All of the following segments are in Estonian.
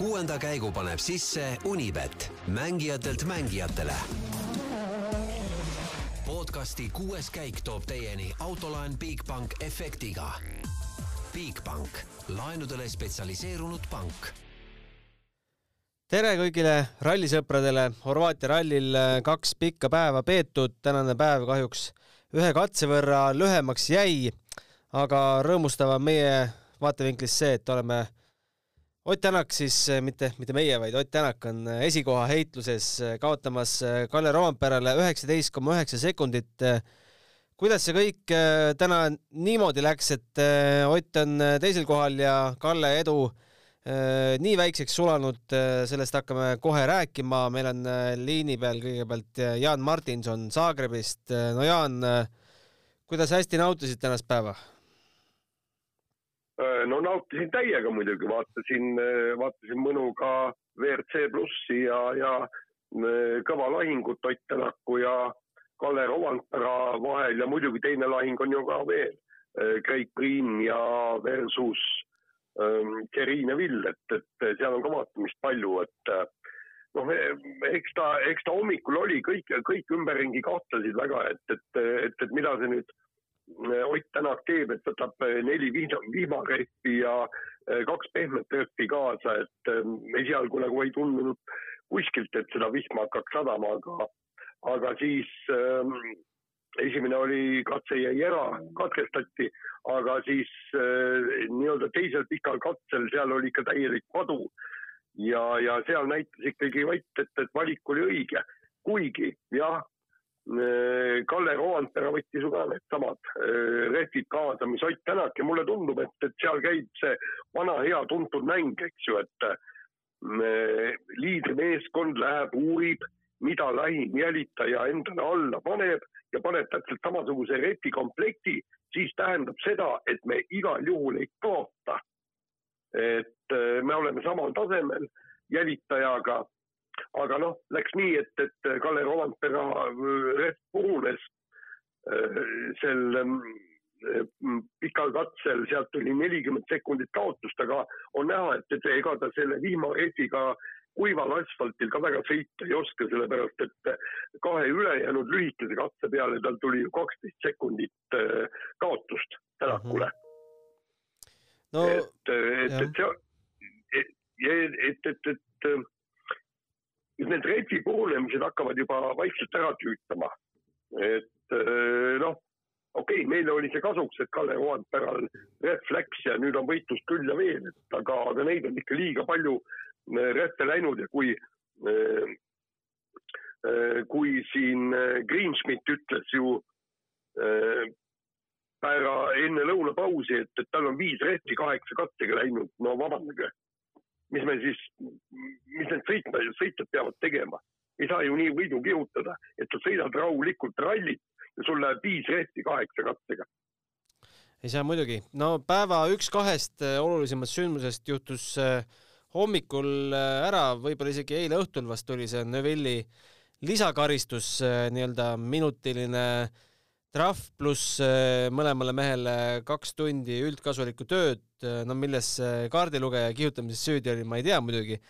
kuuenda käigu paneb sisse Unibet, mängijatelt mängijatele. podcasti kuues käik toob teieni autolaen Bigbank efektiga. Bigbank, laenudele spetsialiseerunud pank tere kõigile rallisõpradele, Horvaatia rallil kaks pikka päeva peetud, tänane päev kahjuks ühe katse võrra lühemaks jäi, aga rõõmustav on meie vaatevinklist see, et oleme Ott Tänak siis mitte, mitte meie, vaid Ott Tänak on esikoha heitluses kaotamas Kalle Roomperele üheksateist koma üheksa sekundit. kuidas see kõik äh, täna niimoodi läks, et äh, Ott on teisel kohal ja Kalle edu äh, nii väikseks sulanud, sellest hakkame kohe rääkima, meil on liini peal kõigepealt Jaan Martinson Zagrebist. no Jaan, kuidas hästi nautisid tänast päeva? Äh, no nautisin täiega muidugi, vaatasin, äh, vaatasin mõnuga WRC plussi ja, ja äh, kõva lahingut Ott Tänaku ja Kalle Rovandpera vahel ja muidugi teine lahing on ju ka veel. Craig Green ja versus ähm, Kerine Vill, et, et seal on ka vaatamist palju, et noh, eks ta, eks ta hommikul oli, kõik, kõik ümberringi kahtlesid väga, et, et, et, et mida see nüüd Ott Tänak teeb, et võtab neli viimarehvi ja eh, kaks pehmet rehvi kaasa, et eh, esialgu nagu ei tundunud kuskilt, et seda vihma hakkaks sadama, aga, aga siis ähm, esimene oli, katse jäi ära, katkestati, aga siis äh, nii-öelda teisel pikal katsel, seal oli ikka täielik padu. ja, ja seal näitas ikkagi Ott, et, et valik oli õige, kuigi jah, Kalle Roandpere võttis ju ka needsamad äh, rehvid kaasa, mis Ott Tänak ja mulle tundub, et, et seal käib see vana hea tuntud mäng, eks ju, et äh, liidrimeeskond läheb, uurib, mida lähim jälitaja endale alla paneb ja paneb täpselt samasuguse rehvikomplekti, siis tähendab seda, et me igal juhul ei kaota. et me oleme samal tasemel jälitajaga aga noh, läks nii, et, et Kalle Rompera rehv purunes äh, sel mm, pikal katsel, sealt tuli nelikümmend sekundit kaotust, aga on näha, et, et ega ta selle vihmarehviga kuival asfaltil ka väga sõita ei oska, sellepärast et kahe ülejäänud lühikese katse peale tal tuli ju kaksteist sekundit äh, kaotust Tänakule mm. -hmm. no, et, et, et see, et, et, et, et, et need rehvi purunemised hakkavad juba vaikselt ära tüütama. et eh, noh, okei okay,, meile oli see kasuks, et Kalle Roandperal rehv läks ja nüüd on võitlust küll ja veel, et aga, aga neid on ikka liiga palju eh, rehve läinud ja kui eh, kui siin Greenschmidt ütles ju päeva enne lõunapausi, et, et tal on viis rehvi kaheksa kattega läinud, no vabandage mis me siis, mis need sõitma, sõitjad peavad tegema. ei saa ju nii võidu kihutada, et sa sõidad rahulikult rallit ja sul läheb viis rehvi kaheksa kattega. ei saa muidugi. no päeva üks kahest äh, olulisemast sündmusest juhtus äh, hommikul äh, ära, võib-olla isegi eile õhtul vast tuli see Neuvilli lisakaristus, nii-öelda minutiline äh, trahv pluss äh, mõlemale mehele kaks tundi üldkasulikku tööd, äh, no milles kaardilugeja kihutamises süüdi oli, ma ei tea muidugi.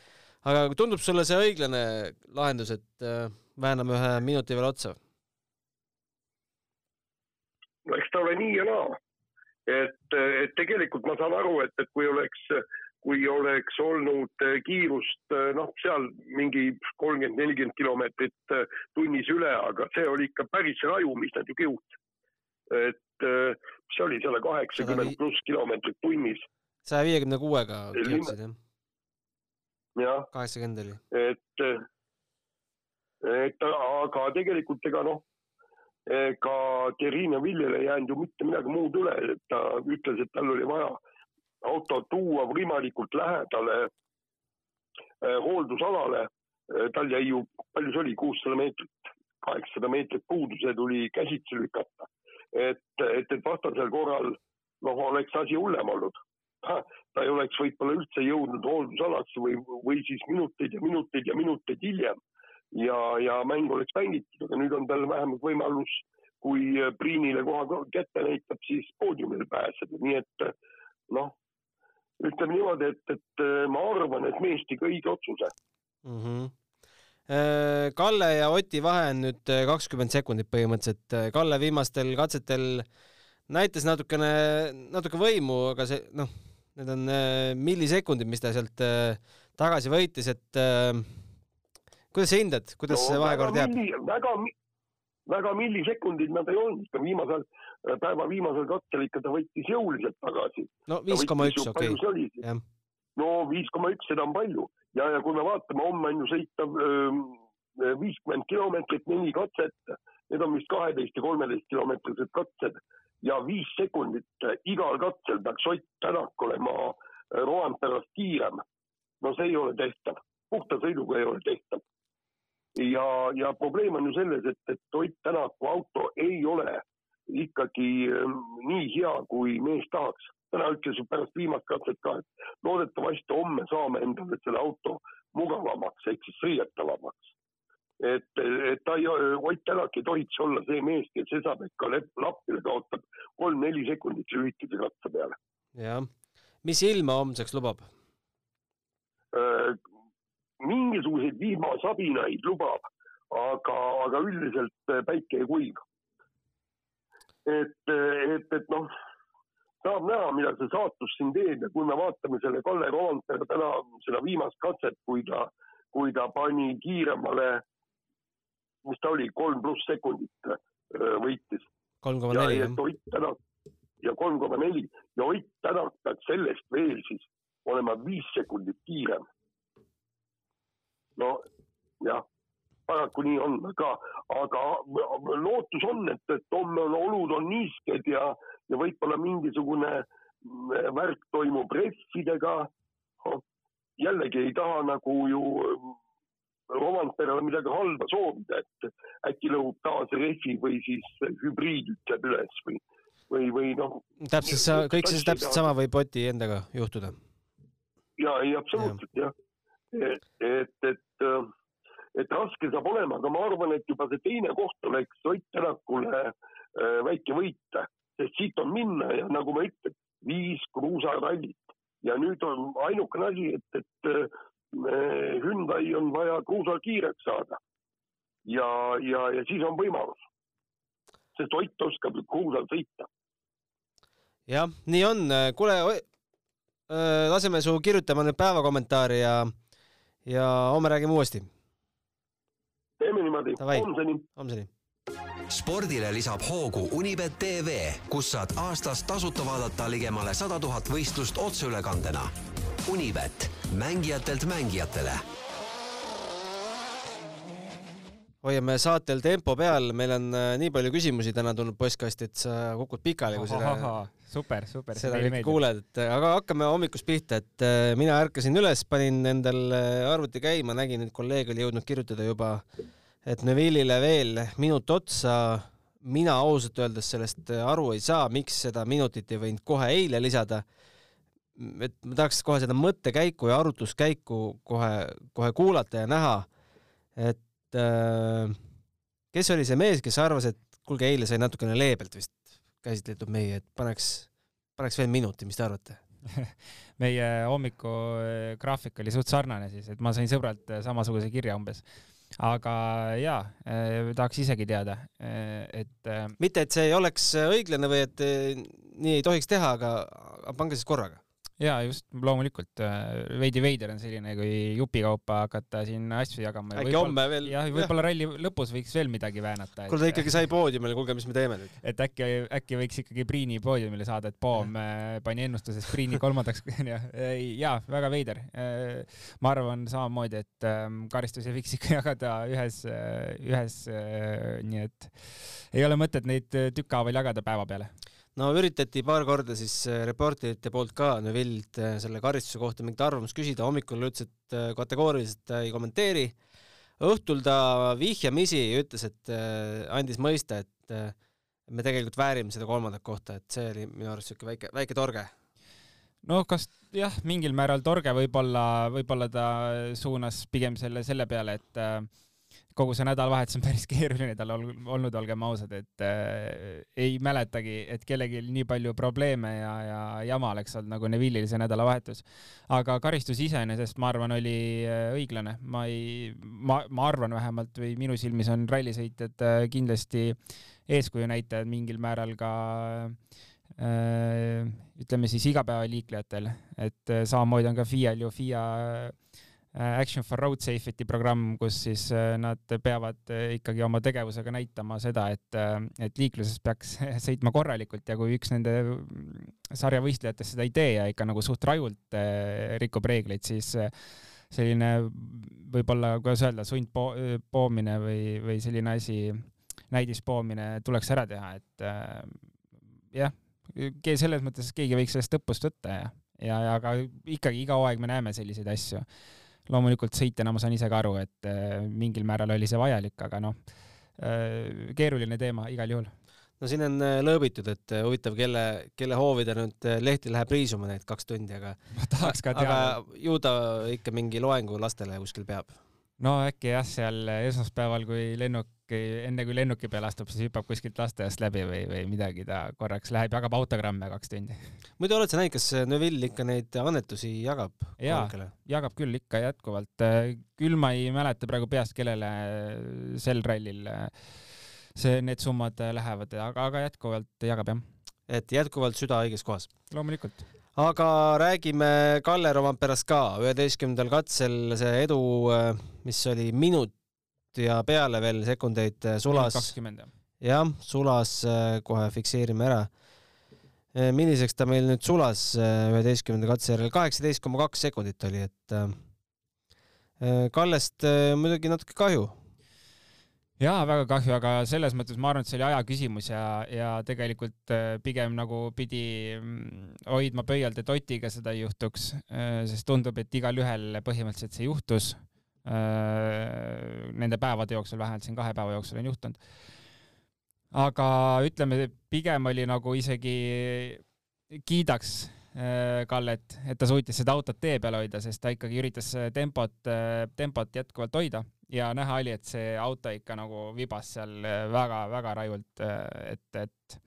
aga tundub sulle see õiglane lahendus, et äh, vääname ühe minuti veel otsa? no eks ta ole nii ja naa. et, et tegelikult ma saan aru, et, et kui oleks kui oleks olnud eh, kiirust eh, noh, seal mingi kolmkümmend, nelikümmend kilomeetrit eh, tunnis üle, aga see oli ikka päris raju, mis nad ju kihutasid. et see oli seal kaheksakümmend pluss kilomeetrit tunnis. saja viiekümne kuuega kihutasid jah? jah. kaheksakümmend oli. et, et aga tegelikult ega noh, ega Terrine Villele ei jäänud ju mitte midagi muud üle, et ta ütles, et tal oli vaja auto tuua võimalikult lähedale äh, hooldusalale. Äh, tal jäi ju, palju see oli, kuussada meetrit, kaheksasada meetrit puudu, see tuli käsitsi lükata. et, et, et vastasel korral noh, oleks asi hullem olnud. ta ei oleks võib-olla üldse jõudnud hooldusalasse või, või siis minuteid ja minuteid ja minuteid hiljem. ja, ja mäng oleks mängitud, aga nüüd on tal vähemalt võimalus, kui Priinile koha kätte näitab, siis poodiumile pääseda, nii et noh ütleme niimoodi, et, et äh, ma arvan, et mees tegi õige otsuse mm. -hmm. Kalle ja Oti vahe on nüüd kakskümmend sekundit põhimõtteliselt. Kalle viimastel katsetel näitas natukene, natuke võimu, aga see noh, need on millisekundid, mis ta sealt tagasi võitis, et äh, kuidas sa hindad, kuidas no, see vahekord jääb? väga, väga millisekundid nad ei olnud, viimasel, päeva viimasel katkel ikka ta võttis jõuliselt tagasi. no viis koma üks, okei. no viis koma üks, seda on palju. Ja, ja kui me vaatame, homme on ju sõita viiskümmend kilomeetrit, neli katset, need on vist kaheteist ja kolmeteist kilomeetrised katsed. Ja viis sekundit igal katsel peaks Ott Tänak olema Roandperast kiirem. no see ei ole tehtav, puhta sõiduga ei ole tehtav. Ja, ja probleem on ju selles, et, et Ott Tänaku auto ei ole ikkagi ähm, nii hea, kui mees tahaks. täna ütles ju pärast viimast katset ka, et loodetavasti homme saame endale selle auto mugavamaks ehk siis sõidetavamaks. et, et ta ei, Ott Tänak ei tohiks olla see mees, kes Esabeka lappile kaotab kolm-neli sekundit lühikese katse peale. jah, mis ilma homseks lubab? Äh, mingisuguseid vihmasabinaid lubab, aga, aga üldiselt äh, päike ei kuiva. Et, et, et noh, saab näha, mida see saatus siin teeb ja kui me vaatame selle Kalle Roandpere täna seda viimast katset, kui ta, kui ta pani kiiremale, mis ta oli, kolm pluss sekundit võitis. kolm koma neli, jah. Ja kolm koma neli ja Ott Tänak peaks sellest veel siis olema viis sekundit kiirem no jah, paraku nii on, aga, aga lootus on, et, et homme on olud on niisked ja, ja võib-olla mingisugune värk toimub rehvidega. jällegi ei taha nagu ju Romantperele midagi halba soovida, et äkki lõhub taas rehvi või siis hübriid ütleb üles või, või, või noh. täpselt sa, kõik see täpselt sama võib Oti endaga juhtuda. ja, ei absoluutselt jah ja.. et, et, et et raske saab olema, aga ma arvan, et juba see teine koht oleks Ott Tänakule äh, väike võit, sest siit on minna ja nagu ma ütlen, viis kruusarallit ja nüüd on ainukene asi, et, et äh, Hyundai on vaja kruusal kiireks saada. ja, ja, ja siis on võimalus, sest Ott oskab kruusal sõita. jah, nii on, kuule, laseme su kirjutama nüüd päevakommentaari ja ja homme räägime uuesti. Teeme niimoodi, homseni. homseni. Spordile lisab hoogu Unibet tv, kus saad aastas tasuta vaadata ligemale sada tuhat võistlust otseülekandena. Unibet, mängijatelt mängijatele hoiame saatel tempo peal, meil on äh, nii palju küsimusi täna tulnud postkasti, et sa kukud pikali, kui seda super, super. seda kõik kuuled, et aga hakkame hommikust pihta, et äh, mina ärkasin üles, panin endal äh, arvuti käima, nägin, et kolleeg oli jõudnud kirjutada juba, et Neville'ile veel minut otsa. mina ausalt öeldes sellest aru ei saa, miks seda minutit ei võinud kohe eile lisada. et ma tahaks kohe seda mõttekäiku ja arutluskäiku kohe, kohe kuulata ja näha, et äh, kes oli see mees, kes arvas, et kuulge, eile sai natukene leebelt vist käsitletud meie, et paneks, paneks veel minuti, mis te arvate meie hommikugraafik oli suht sarnane siis, et ma sain sõbralt samasuguse kirja umbes. aga jaa eh,, tahaks isegi teada, et eh.... mitte, et see ei oleks õiglane või et nii ei tohiks teha, aga pange siis korraga ja just loomulikult veidi veider on selline, kui jupikaupa hakata siin asju jagama. äkki homme veel. jah, võib-olla ralli lõpus võiks veel midagi väänata. kuule, ta ikkagi sai poodiumile, kuulge, mis me teeme nüüd? et äkki, äkki võiks ikkagi Priini poodiumile saada, et Poom pani ennustuses Priini kolmandaks ja, ja väga veider. ma arvan samamoodi, et ähm, karistusi võiks ikka jagada ühes, ühes, nii et ei ole mõtet neid tükkhaaval jagada päeva peale no üritati paar korda siis äh, reporterite poolt ka Neville'ilt äh, selle karistuse kohta mingit arvamust küsida, hommikul ütles, et äh, kategooriliselt ei kommenteeri. õhtul ta vihjamisi ütles, et andis mõista, et me tegelikult väärime seda kolmandat kohta, et see oli minu arust siuke väike, väike torge. no kas jah, mingil määral torge võib-olla, võib-olla ta suunas pigem selle, selle peale, et kogu see nädalavahetus on päris keeruline tal ol, olnud, olgem ausad, et äh, ei mäletagi, et kellelgi nii palju probleeme ja, ja jama oleks olnud nagu Neville'il see nädalavahetus. aga karistus iseenesest, ma arvan, oli äh, õiglane, ma ei, ma, ma arvan vähemalt või minu silmis on rallisõitjad äh, kindlasti eeskuju näitajad mingil määral ka äh, ütleme siis igapäevaliiklejatel, et äh, samamoodi on ka FIA-l ju. FIA Äh, Action for Road Safety programm, kus siis äh, nad peavad äh, ikkagi oma tegevusega näitama seda, et, et liikluses peaks sõitma korralikult ja kui üks nende sarja võistlejatest seda ei tee ja ikka nagu suht rajult rikub reegleid, siis selline võib-olla, kuidas öelda, sundpoomine või, või selline asi, näidispoomine tuleks ära teha, et jah, selles mõttes keegi võiks sellest õppust võtta ja, ja, ja aga ikkagi iga hooaeg me näeme selliseid asju loomulikult sõitjana ma saan ise ka aru, et äh, mingil määral oli see vajalik, aga noh, äh, keeruline teema igal juhul no siin on äh, lõõbitud, et huvitav, kelle, kelle hoovidel nüüd Lehti läheb riisuma need kaks tundi, aga ma tahaks ka teada. aga ju ta ikka mingi loengu lastele kuskil peab no äkki jah, seal esmaspäeval, kui lennuki, enne kui lennuki peale astub, siis hüppab kuskilt lasteaiast läbi või, või midagi, ta korraks läheb, jagab autogramme kaks tundi. muidu oled sa näinud, kas Neville ikka neid annetusi jagab? jaa, jagab küll ikka jätkuvalt. küll ma ei mäleta praegu peast, kellele sel rallil see, need summad lähevad, aga, aga jätkuvalt jagab jah. et jätkuvalt süda õiges kohas? loomulikult aga räägime Kalle Romperast ka, üheteistkümnendal katsel see edu, mis oli minut ja peale veel sekundeid äh, sulas. jah. sulas, äh, kohe fikseerime ära. milliseks ta meil nüüd sulas üheteistkümnenda katse järel, kaheksateist koma kaks sekundit oli, et Kallest muidugi natuke kahju jaa, väga kahju, aga selles mõttes ma arvan, et see oli aja küsimus ja, ja tegelikult äh, pigem nagu pidi mm, hoidma pöialt, et Otiga seda ei juhtuks, äh, sest tundub, et igalühel põhimõtteliselt see juhtus. Äh, nende päevade jooksul, vähemalt siin kahe päeva jooksul on juhtunud. aga ütleme, pigem oli nagu isegi kiidaks Kallet, et ta suutis seda autot tee peal hoida, sest ta ikkagi üritas tempot, tempot jätkuvalt hoida ja näha oli, et see auto ikka nagu vibas seal väga-väga rajult, et, et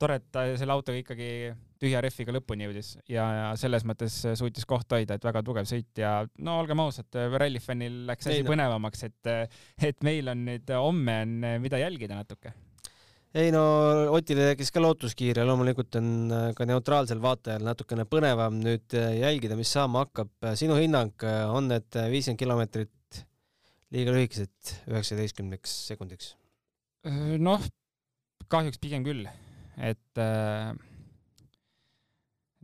tore, et ta selle autoga ikkagi tühja rehviga lõpuni jõudis ja, ja selles mõttes suutis kohta hoida, et väga tugev sõit ja no olgem ausad, rallifännil läks asi põnevamaks, et, et meil on nüüd homme on, mida jälgida natuke ei no Otile tekkis ka lootuskiir ja loomulikult on ka neutraalsel vaatajal natukene põnevam nüüd jälgida, mis saama hakkab. sinu hinnang on need viiskümmend kilomeetrit liiga lühikesed üheksateistkümneks sekundiks? noh, kahjuks pigem küll, et äh,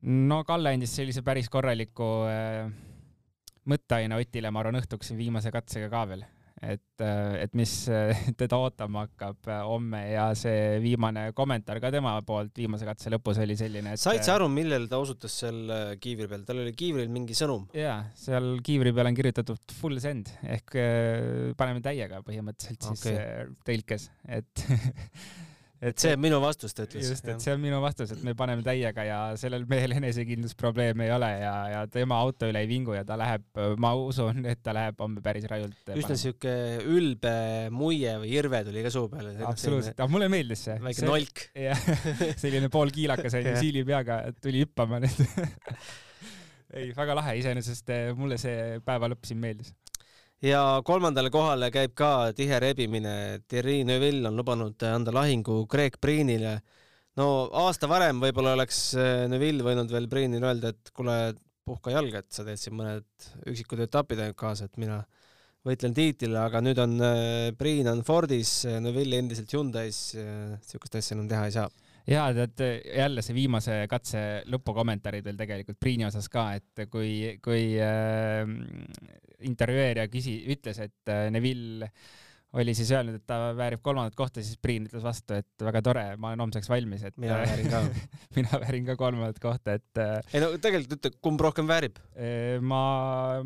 no Kalle andis sellise päris korraliku äh, mõtteaine Otile, ma arvan, õhtuks viimase katsega ka veel et, äh, et mis teda ootama hakkab homme ja see viimane kommentaar ka tema poolt viimase katse lõpus oli selline, et said sa aru, millel ta osutas seal kiivri peal, tal oli kiivril mingi sõnum? jaa, seal kiivri peal on kirjutatud full send ehk paneme täiega põhimõtteliselt okay. siis tõlkes, et et see on minu vastus, ta ütles. just, et see on minu vastus, et me paneme täiega ja sellel mehel enesekindlusprobleeme ei ole ja, ja tema auto üle ei vingu ja ta läheb, ma usun, et ta läheb homme päris rajult. üsna siuke ülbe muie või irve tuli ka suu peale. absoluutselt, aga mulle meeldis see. väike nolk. selline poolkiilakas onju, siili peaga tuli hüppama nüüd ei, väga lahe, iseenesest mulle see päeva lõpp siin meeldis ja kolmandale kohale käib ka tihe rebimine. Thierry Neuville on lubanud anda lahingu Greg Priinile. no aasta varem võib-olla oleks äh, Neuville võinud veel Priinile öelda, et kuule, puhka jalga, et sa teed siin mõned üksikud etapid ainult kaasa, et mina võitlen tiitlile, aga nüüd on äh, Priin on Fordis, Neuville endiselt Hyundai's, niisugust asja enam teha ei saa ja tead jälle see viimase katse lõpukommentaarid veel tegelikult Priini osas ka, et kui, kui äh, intervjueerija küsi-, ütles, et äh, Neville oli siis öelnud, et ta väärib kolmandat kohta, siis Priin ütles vastu, et väga tore, ma olen homseks valmis, et mina väärin ka mina väärin ka kolmandat kohta, et äh, ei no tegelikult ütle, kumb rohkem väärib? Äh, ma,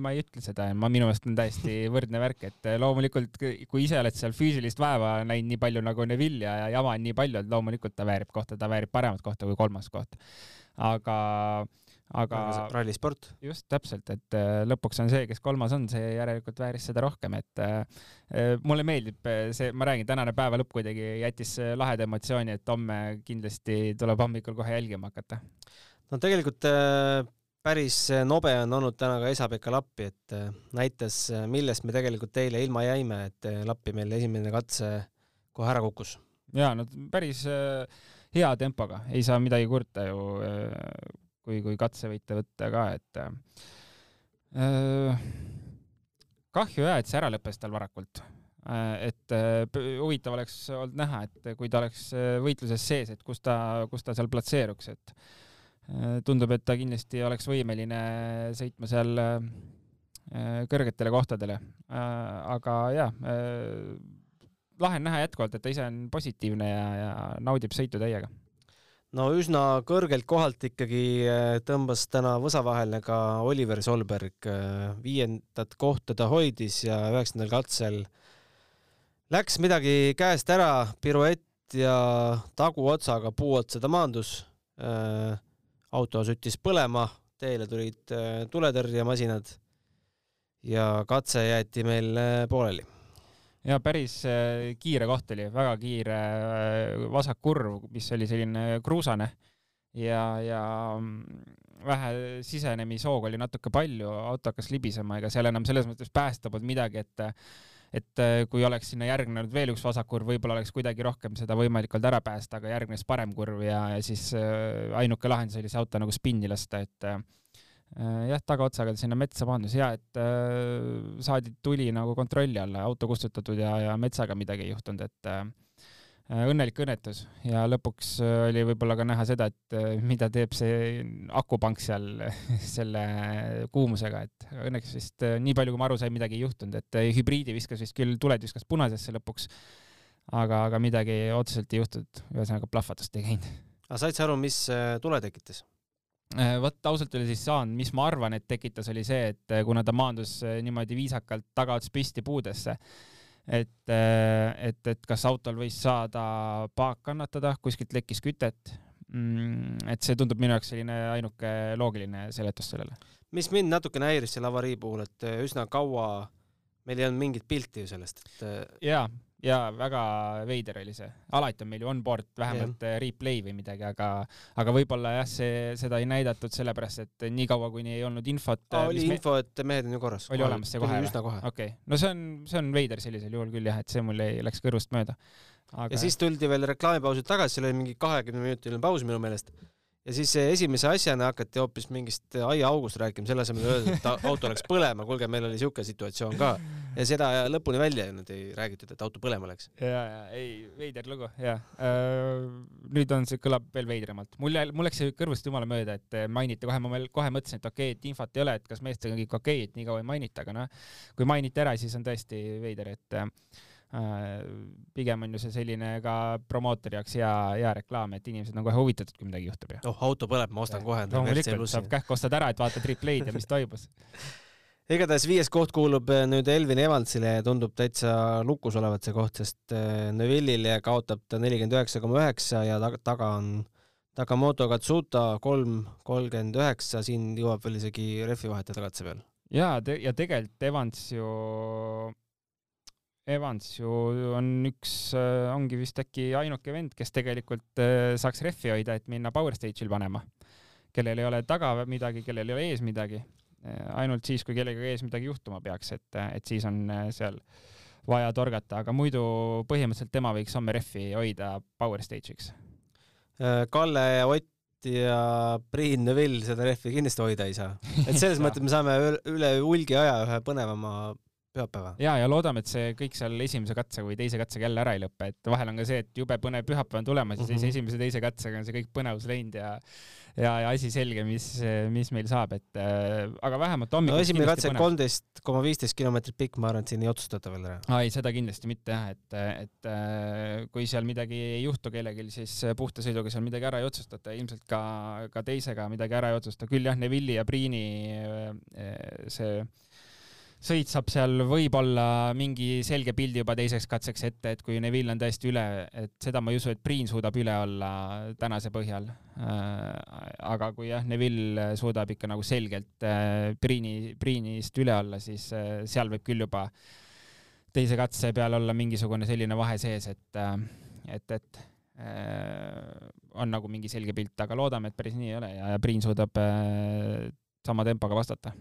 ma ei ütle seda, ma minu meelest on täiesti võrdne värk, et loomulikult kui ise oled seal füüsilist vaeva näinud nii palju nagu Neville ja, ja jama on nii palju, et loomulikult ta väärib kohta, ta väärib paremat kohta kui kolmas koht. aga aga rallisport. just täpselt, et äh, lõpuks on see, kes kolmas on, see järelikult vääris seda rohkem, et äh, äh, mulle meeldib see, ma räägin, tänane päeva lõpp kuidagi jättis laheda emotsiooni, et homme kindlasti tuleb hommikul kohe jälgima hakata. no tegelikult päris nobe on olnud täna ka Esa-Pekka Lappi, et näitas, millest me tegelikult eile ilma jäime, et Lappi meil esimene katse kohe ära kukkus. ja no päris hea tempoga, ei saa midagi kurta ju kui, kui katsevõite võtta ka, et äh, kahju jah, et see ära lõppes tal varakult äh,. et äh, huvitav oleks olnud näha, et kui ta oleks äh, võitluses sees, et kus ta, kus ta seal platseeruks, et äh, tundub, et ta kindlasti oleks võimeline sõitma seal äh, kõrgetele kohtadele äh,. aga jah äh,, lahe on näha jätkuvalt, et ta ise on positiivne ja, ja naudib sõitu täiega no üsna kõrgelt kohalt ikkagi äh, tõmbas täna võsa vahele ka Oliver Solberg. Äh, viiendat kohta ta hoidis ja üheksandal katsel läks midagi käest ära, piruett ja taguotsaga puu otsa ta maandus. Äh, auto süttis põlema, teele tulid tuletõrjemasinad ja katse jäeti meil pooleli ja päris äh, kiire koht oli, väga kiire äh, vasakkurv, mis oli selline kruusane. Ja, ja mm, vähe sisenemishoog oli natuke palju, auto hakkas libisema, ega seal enam selles mõttes päästa polnud midagi, et et äh, kui oleks sinna järgnenud veel üks vasakkurv, võib-olla oleks kuidagi rohkem seda võimalik olnud ära päästa, aga järgnes parem kurv ja, ja siis ainuke lahendus oli see auto nagu spinni lasta, et jah, tagaotsaga sinna metsa maandus ja et äh, saadi tuli nagu kontrolli alla, auto kustutatud ja, ja metsaga midagi ei juhtunud, et äh, õnnelik õnnetus ja lõpuks äh, oli võib-olla ka näha seda, et äh, mida teeb see akupank seal selle kuumusega, et õnneks vist äh, nii palju, kui ma aru sain, midagi ei juhtunud, et hübriidi viskas vist küll, tuled viskas punasesse lõpuks, aga, aga midagi otseselt ei juhtunud, ühesõnaga plahvatust ei käinud. aga said sa aru, mis tule tekitas? Äh, vot ausalt öeldes ei saanud, mis ma arvan, et tekitas, oli see, et äh, kuna ta maandus äh, niimoodi viisakalt tagaots püsti puudesse, et, et, et kas autol võis saada paak kannatada, kuskilt lekkis kütet. Mm, et see tundub minu jaoks selline ainuke loogiline seletus sellele. mis mind natukene häiris selle avarii puhul, et üsna kaua meil ei olnud mingit pilti ju sellest, et. jaa, jaa, väga veider oli see. alati on meil ju on-board vähemalt yeah. replay või midagi, aga, aga võib-olla jah, see, seda ei näidatud sellepärast, et niikaua, kuni ei olnud infot. oli info, et mehed on ju korras. oli olemas see kohe? üsna kohe. okei okay., no see on, see on veider sellisel juhul küll jah, et see mul ei, läks kõrvust mööda. aga.... ja siis tuldi veel reklaamipausilt tagasi, seal oli mingi kahekümne minutiline paus minu meelest ja siis esimese asjana hakati hoopis mingist aiaaugust rääkima, selle asemel öelda, et auto läks põlema, kuulge, meil oli siuke situatsioon ka. ja seda lõpuni välja nüüd ei räägitud, et auto põlema läks. ja, ja ei, veider lugu, ja äh,. nüüd on see, kõlab veel veidramalt. mul jäi, mul läks see kõrvust jumala mööda, et mainiti kohe, ma veel kohe mõtlesin, et okei okay,, et infot ei ole, et kas meestega on kõik okei okay,, et nii kaua ei mainita, aga noh, kui mainiti ära, siis on tõesti veider, et Äh, pigem on ju see selline ka promootori jaoks hea, hea reklaam, et inimesed on kohe huvitatud, kui midagi juhtub ju. oh, auto põleb, ma ostan kohe. loomulikult, saab kähku ostad ära, et vaatad replay'd ja mis toimus igatahes viies koht kuulub äh, nüüd Elvin Evansile ja tundub täitsa lukus olevat see koht, sest äh, Neville'ile kaotab ta nelikümmend üheksa koma üheksa ja taga on Takamoto Katsuta kolm kolmkümmend üheksa, siin jõuab veel isegi rehvi vahetada katse peal. ja te, ja tegelikult Evans ju Evans ju on üks, äh, ongi vist äkki ainuke vend, kes tegelikult äh, saaks rehvi hoida, et minna Power Stage'il panema. kellel ei ole taga midagi, kellel ei ole ees midagi. Äh, ainult siis, kui kellegagi ees midagi juhtuma peaks, et, et siis on seal vaja torgata, aga muidu põhimõtteliselt tema võiks homme rehvi hoida Power Stage'iks. Kalle ja Ott ja Priin Neville seda rehvi kindlasti hoida ei saa. et selles mõttes me saame üle hulgi aja ühe põnevama pühapäeva. ja, ja loodame, et see kõik seal esimese katsega või teise katsega jälle ära ei lõpe, et vahel on ka see, et jube põnev pühapäev on tulemas ja siis mm -hmm. esimese, teise katsega on see kõik põnevus läinud ja ja, ja asi selge, mis, mis meil saab, et äh, aga vähemalt hommikul no esimene katse kolmteist koma viisteist kilomeetrit pikk, ma arvan, et siin ei otsustata veel ära. aa ei, seda kindlasti mitte jah, et, et äh, kui seal midagi ei juhtu kellelgi, siis puhta sõiduga seal midagi ära ei otsustata, ilmselt ka, ka teisega midagi ära ei otsusta, küll jah, Neville'i ja Priini äh, see sõit saab seal võib-olla mingi selge pildi juba teiseks katseks ette, et kui Neville on tõesti üle, et seda ma ei usu, et Priin suudab üle olla tänase põhjal. aga kui jah, Neville suudab ikka nagu selgelt Priini, Priinist üle olla, siis seal võib küll juba teise katse peal olla mingisugune selline vahe sees, et, et, et on nagu mingi selge pilt, aga loodame, et päris nii ei ole ja Priin suudab sama tempoga vastata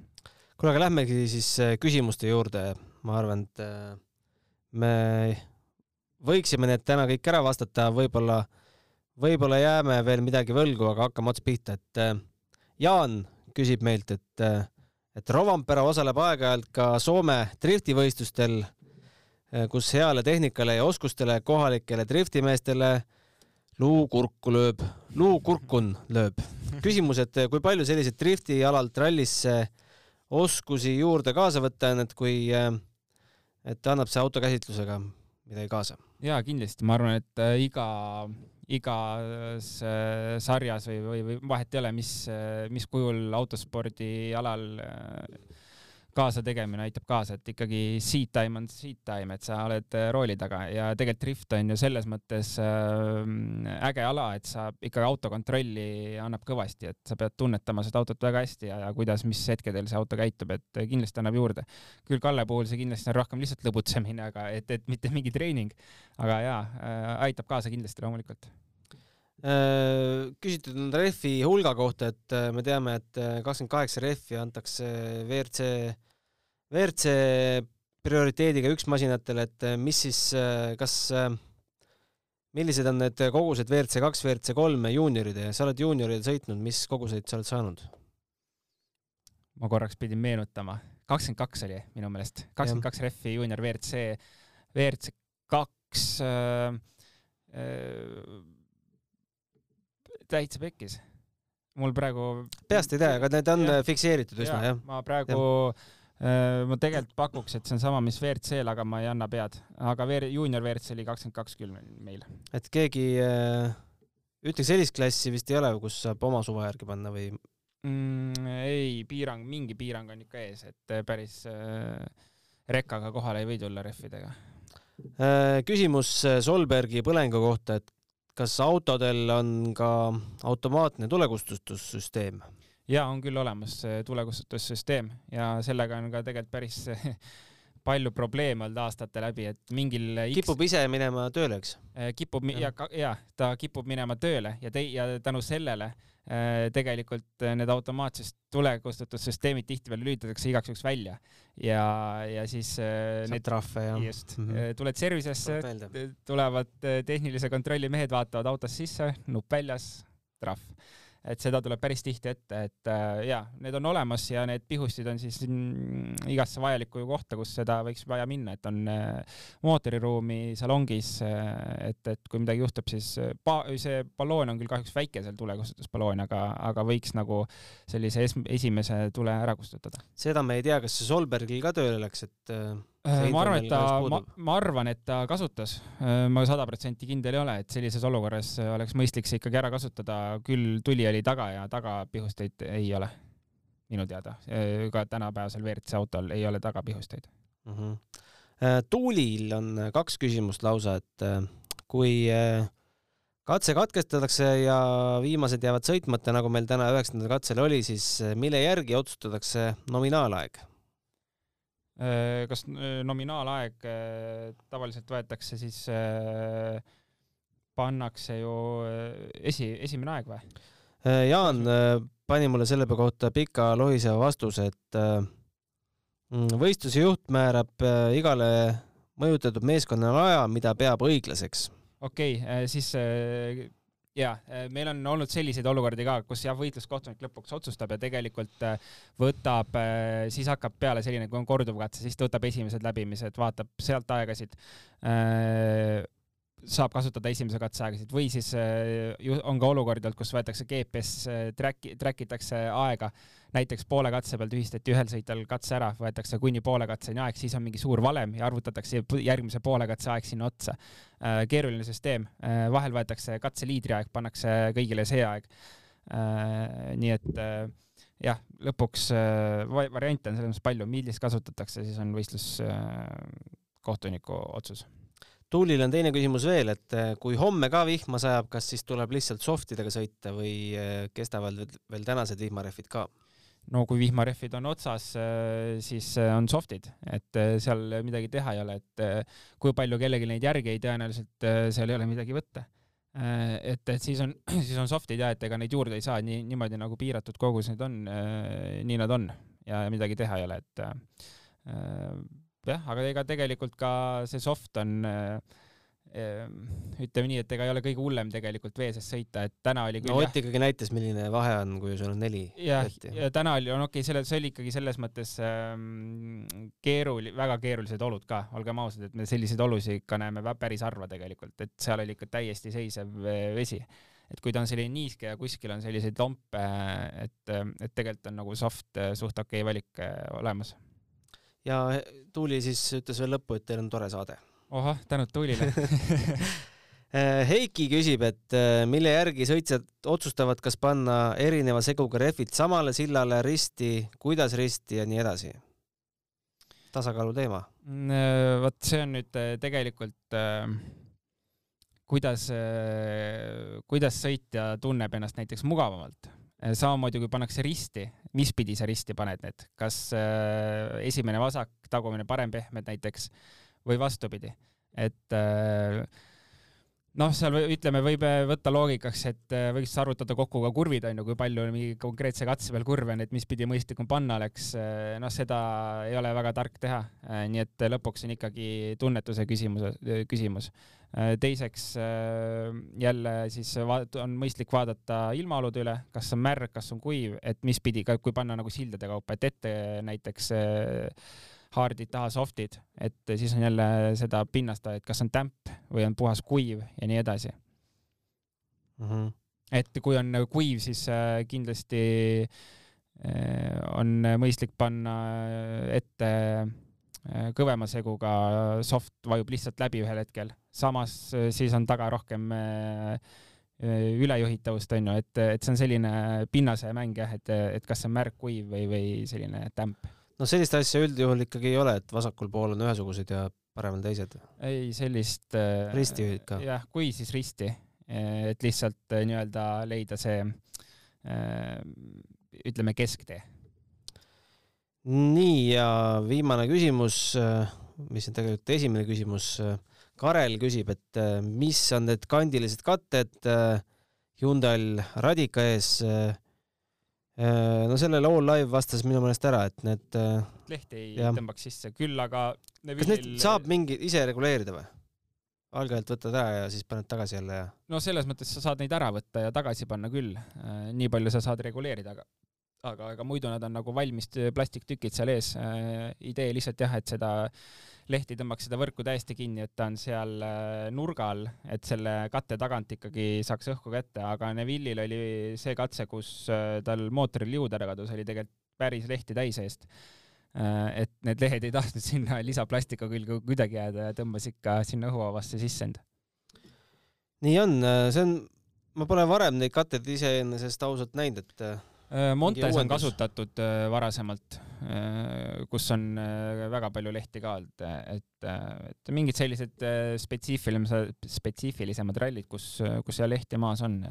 kuule, aga lähmegi siis äh, küsimuste juurde. ma arvan, et äh, me võiksime need täna kõik ära vastata, võib-olla, võib-olla jääme veel midagi võlgu, aga hakkame ots pihta, et äh, Jaan küsib meilt, et, et Rovanpera osaleb aeg-ajalt ka Soome driftivõistlustel, kus heale tehnikale ja oskustele kohalikele driftimeestele luu kurku lööb, luu kurkun lööb. küsimus, et kui palju selliseid driftialalt rallisse oskusi juurde kaasa võtta, et kui, äh, et annab see autokäsitlusega midagi kaasa? jaa, kindlasti, ma arvan, et äh, iga, igas äh, sarjas või, või, või vahet ei ole, mis, mis kujul autospordialal kaasategemine aitab kaasa, et ikkagi seat time on seat time, et sa oled äh, rooli taga. Ja tegelikult drift on ju selles mõttes äh, äge ala, et sa ikkagi autokontrolli annab kõvasti, et sa pead tunnetama seda autot väga hästi ja, ja kuidas, mis hetkedel see auto käitub, et kindlasti annab juurde. küll Kalle puhul see kindlasti on rohkem lihtsalt lõbutsemine, aga et, et mitte mingi treening, aga jaa äh,, aitab kaasa kindlasti loomulikult. äh, küsitud on rehvi hulga kohta, et äh, me teame, et kakskümmend kaheksa rehvi antakse WRC WRC prioriteediga üks masinatele, et eh, mis siis, kas, millised on need kogused WRC kaks, WRC kolm juunioride, sa oled juunioridel sõitnud, mis koguseid sa oled saanud? ma korraks pidin meenutama, kakskümmend kaks oli minu meelest, kakskümmend kaks rehvi juunior WRC, WRC kaks äh, äh, täitsa pekkis. mul praegu peast ei tea, aga need on ja, fikseeritud üsna ja,, jah? ma praegu ja Äh, ma tegelikult pakuks, et see on sama, mis WRC-l, aga ma ei anna pead. aga VR, juunior WRC oli kakskümmend kaks küll meil. et keegi äh,, ütleks sellist klassi vist ei ole, kus saab oma suve järgi panna või mm,? ei, piirang, mingi piirang on ikka ees, et äh, päris äh, rekkaga kohale ei või tulla rehvidega äh,. küsimus äh, Solbergi põlengu kohta, et kas autodel on ka automaatne tulekustutussüsteem? ja on küll olemas tulekustutussüsteem ja sellega on ka tegelikult päris palju probleeme olnud aastate läbi, et mingil X... kipub ise minema tööle, eks? Äh, kipub ja, ja, ja ta kipub minema tööle ja tei- ja tänu sellele äh, tegelikult need automaatsed tulekustutussüsteemid tihtipeale lülitatakse igaks juhuks välja. Ja, ja siis äh, Saab need trahve ja just. Mm, -hmm. tuled service'isse, tulevad tehnilise kontrolli mehed, vaatavad autost sisse, nupp väljas, trahv et seda tuleb päris tihti ette, et äh, jaa, need on olemas ja need pihustid on siis mm, igasse vajalikku kohta, kus seda võiks vaja minna, et on äh, mootoriruumi salongis äh,, et, et kui midagi juhtub, siis äh, pa-, see balloon on küll kahjuks väike, seal tulekustutusballoon, aga, aga võiks nagu sellise es-, esimese tule ära kustutada. seda me ei tea, kas see Solbergil ka tööle läks, et äh ma arvan, et ta, ma, ma arvan, et ta kasutas, äh, ma sada protsenti kindel ei ole, et sellises olukorras oleks mõistlik see ikkagi ära kasutada, küll tuli oli taga ja tagapihusteid ei ole, minu teada. Äh, ka tänapäevasel WRC autol ei ole tagapihusteid mm. -hmm. Tuulil on kaks küsimust lausa, et kui katse katkestatakse ja viimased jäävad sõitmata, nagu meil täna üheksandal katsel oli, siis mille järgi otsustatakse nominaalaeg? Äh, kas äh, nominaalaeg äh, tavaliselt võetakse siis, pannakse ju esi, esimene aeg või? Jaan pani mulle selle kohta pika lohiseva vastuse, et mm, võistluse juht määrab igale mõjutatud meeskonnale aja, mida peab õiglaseks. okei okay,, siis ja äh, meil on olnud selliseid olukordi ka, kus jah, võitluskohtunik lõpuks otsustab ja tegelikult äh, võtab, äh, siis hakkab peale selline, kui on korduvkatse, siis ta võtab esimesed läbimised, vaatab sealt aegasid saab kasutada esimese katse aegasid või siis on ka olukordi olnud, kus võetakse GPS track, track itakse aega, näiteks poole katse peal tühistati ühel sõitjal katse ära, võetakse kuni poole katseni aeg, siis on mingi suur valem ja arvutatakse järgmise poole katse aeg sinna otsa. Äh, keeruline süsteem, vahel võetakse katse liidri aeg, pannakse kõigile see aeg. nii et jah, lõpuks variante on selles mõttes palju, millist kasutatakse, siis on võistluskohtuniku otsus Tuulil on teine küsimus veel, et kui homme ka vihma sajab, kas siis tuleb lihtsalt softidega sõita või kestavad veel tänased vihmarehvid ka? No kui vihmarehvid on otsas, äh, siis äh, on softid, et äh, seal midagi teha ei ole, et kui palju kellelgi neid järgi ei, tõenäoliselt seal ei ole midagi võtta. et, et siis on, siis on softid ja et ega neid juurde ei saa nii, niimoodi nagu piiratud kogus neid on, nii nad on ja midagi teha ei ole, et jah, aga ega tegelikult ka see soft on äh, ütleme nii, et ega ei ole kõige hullem tegelikult vee sees sõita, et täna oli no Ott ikkagi näitas, milline vahe on, kui sul on neli. jah, ja täna oli, no okei okay,, selle, see oli ikkagi selles mõttes ähm, keerul-, väga keerulised olud ka, olgem ausad, et me selliseid olusid ikka näeme päris harva tegelikult, et seal oli ikka täiesti seisev vesi. et kui ta on selline niiske ja kuskil on selliseid lompe, et, et tegelikult on nagu soft suht okei okay valik äh, olemas. ja Tuuli siis ütles veel lõppu, et teil on tore saade ohoh, tänud Tuulile äh, Heiki küsib, et äh, mille järgi sõitjad otsustavad, kas panna erineva seguga rehvid samale sillale, risti, kuidas risti ja nii edasi. tasakaalu teema. Mm, äh, vot see on nüüd tegelikult kuidas, kuidas sõitja tunneb ennast näiteks mugavamalt. samamoodi kui pannakse risti, mis pidi sa risti paned need, kas esimene vasak, tagumine parem pehmed näiteks või vastupidi, et äh, noh, seal ütleme, võib võtta loogikaks, et äh, võiks arvutada kokku ka kurvid, on ju, kui palju mingi konkreetse katse peal kurve on, et mis pidi mõistlikum panna oleks. Äh, noh, seda ei ole väga tark teha. nii et lõpuks on ikkagi tunnetuse küsimus, küsimus. teiseks jälle siis on mõistlik vaadata ilmaolude üle, kas on märg, kas on kuiv, et mis pidi, kui panna nagu sildade kaupa, et ette näiteks hard'id, taha soft'id, et siis on jälle seda pinnast, et kas on tämp või on puhas kuiv ja nii edasi mm. -hmm. et kui on kuiv, siis äh, kindlasti äh, on mõistlik panna ette äh, kõvema seguga soft vajub lihtsalt läbi ühel hetkel, samas siis on taga rohkem ülejuhitavust onju, et, et see on selline pinnase mäng jah, et, et kas see on märg, kuiv või, või selline tämp no sellist asja üldjuhul ikkagi ei ole, et vasakul pool on ühesugused ja paremal teised. ei, sellist äh,. risti ikka? jah, kui siis risti, et lihtsalt äh, nii-öelda leida see äh, ütleme kesktee. nii ja viimane küsimus, äh, mis on tegelikult esimene küsimus. Karel küsib, et äh, mis on need kandilised katted Hyundai'l Radica ees Äh, no sellele All Live vastas minu meelest ära, et need äh, lehti ei jah. tõmbaks sisse, küll aga Neville'il... kas neid saab mingi ise reguleerida või? algajalt võtad ära ja siis paned tagasi jälle ja? no selles mõttes sa saad neid ära võtta ja tagasi panna küll, äh, nii palju sa saad reguleerida, aga aga ega muidu nad on nagu valmis plastiktükid seal ees. idee lihtsalt jah, et seda lehti tõmbaks seda võrku täiesti kinni, et ta on seal äh, nurga all, et selle katte tagant ikkagi saaks õhku kätte, aga Neville'il oli see katse, kus äh, tal mootoril jõud ära kadus, oli tegelikult päris lehti täis eest. Äh, et need lehed ei tahtnud sinna lisaplastika külge kuidagi jääda ja tõmbas ikka sinna õhuavasse sisse end. nii on, see on, ma pole varem neid katteid iseenesest ausalt näinud, et Äh, Montes on kasutatud äh, varasemalt, äh, kus on väga palju lehti ka olnud, et, et mingid sellised spetsiifilised, spetsiifilisemad rallid, kus, kus seal lehti maas on,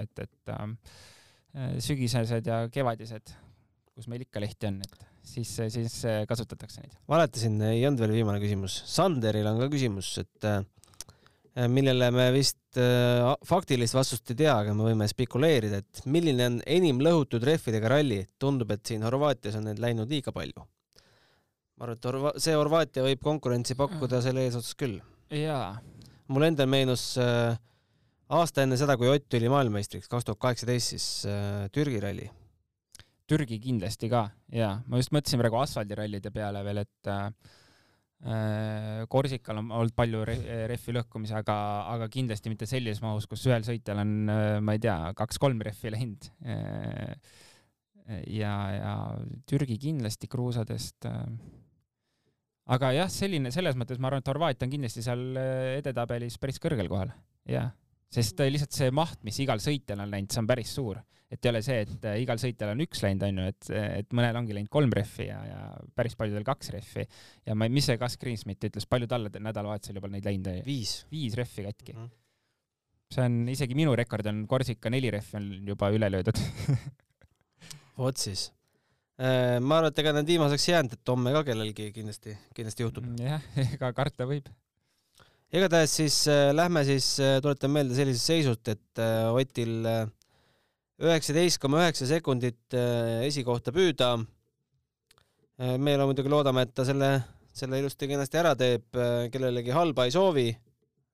et, et sügisesed ja kevadised, kus meil ikka lehti on, et siis, siis kasutatakse neid. valetasin, ei olnud veel viimane küsimus. Sanderil on ka küsimus, et Äh, millele me vist äh, faktilist vastust ei tea, aga me võime spekuleerida, et milline on enim lõhutud rehvidega ralli. tundub, et siin Horvaatias on neid läinud liiga palju. ma arvan, et Horva-, see Horvaatia võib konkurentsi pakkuda selle eesotsas küll. jaa. mul endal meenus äh, aasta enne seda, kui Ott tuli maailmameistriks, kaks tuhat kaheksateist, siis äh, Türgi ralli. Türgi kindlasti ka, jaa. ma just mõtlesin praegu asfaldirallide peale veel, et äh, Äh, Korsikal on olnud palju rehvi lõhkumisi, aga, aga kindlasti mitte sellises mahus, kus ühel sõitjal on, äh, ma ei tea, kaks-kolm rehvi läinud. Äh, ja, ja Türgi kindlasti kruusadest. aga jah, selline, selles mõttes ma arvan, et Horvaatia on kindlasti seal edetabelis päris kõrgel kohal, jah, sest lihtsalt see maht, mis igal sõitjal on läinud, see on päris suur et ei ole see, et äh, igal sõitjal on üks läinud, onju, et, et mõnel ongi läinud kolm rehvi ja, ja päris paljudel kaks rehvi. ja ma, mis see Gus Greensmit ütles, palju talle nädalavahetusel juba neid läinud oli? viis. viis rehvi katki mm.. see on, isegi minu rekord on Korsika neli rehvi on juba üle löödud vot siis äh, ma arvan, et ega need viimaseks ei jäänud, et homme ka kellelgi kindlasti, kindlasti juhtub. Mm, jah, ega karta võib. Igatahes siis äh, lähme siis äh,, tuletan meelde sellisest seisust, et äh, Otil äh, üheksateist koma üheksa sekundit äh, esikohta püüda. Äh, me muidugi loodame, et ta selle, selle ilusti-kenasti ära teeb, kellelegi halba ei soovi,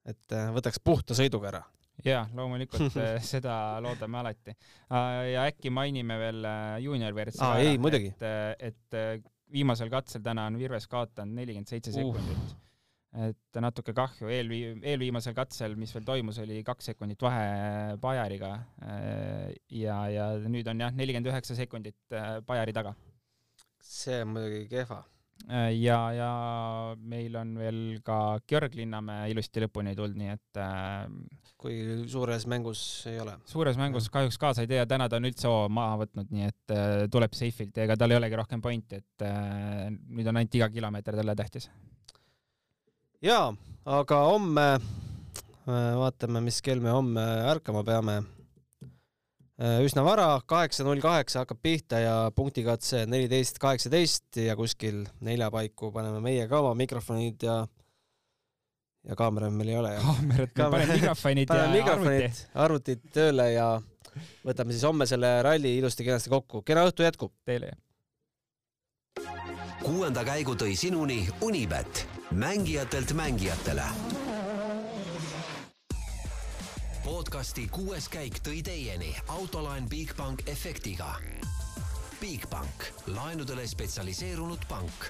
et võtaks puhta sõiduga ära jaa, loomulikult seda loodame alati. ja äkki mainime veel juunior WRC ah, muidugi. et, et viimasel katsel täna on Virves kaotanud nelikümmend seitse sekundit uh et natuke kahju, eelvii-, eelviimasel katsel, mis veel toimus, oli kaks sekundit vahe Bajariga. Äh, ja, ja nüüd on jah, nelikümmend üheksa sekundit äh, Bajari taga. see on muidugi kehva. Äh, ja, ja meil on veel ka Georg Linnamäe ilusti lõpuni tulnud, nii et kui suures mängus ei ole? suures mängus kahjuks kaasa ei tee ja täna ta on üldse hoo maha võtnud, nii et tuleb safe'ilt ja ega tal ei olegi rohkem pointi, et nüüd on ainult iga kilomeeter talle tähtis jaa, aga homme äh, vaatame, mis kell me homme ärkama peame. Äh, üsna vara, kaheksa null kaheksa hakkab pihta ja punktikatse neliteist kaheksateist ja kuskil nelja paiku paneme meie ka oma mikrofonid ja ja kaamerat meil ei ole. kaamerat, me paneme mikrofonid ja mikrofonid, arvutid tööle ja võtame siis homme selle ralli ilusti-kenasti kokku. kena õhtu jätkub. Teile. Kuuenda käigu tõi sinuni Unibet mängijatelt mängijatele. podcasti kuues käik tõi teieni autolaen Bigbank efektiga. Bigbank, laenudele spetsialiseerunud pank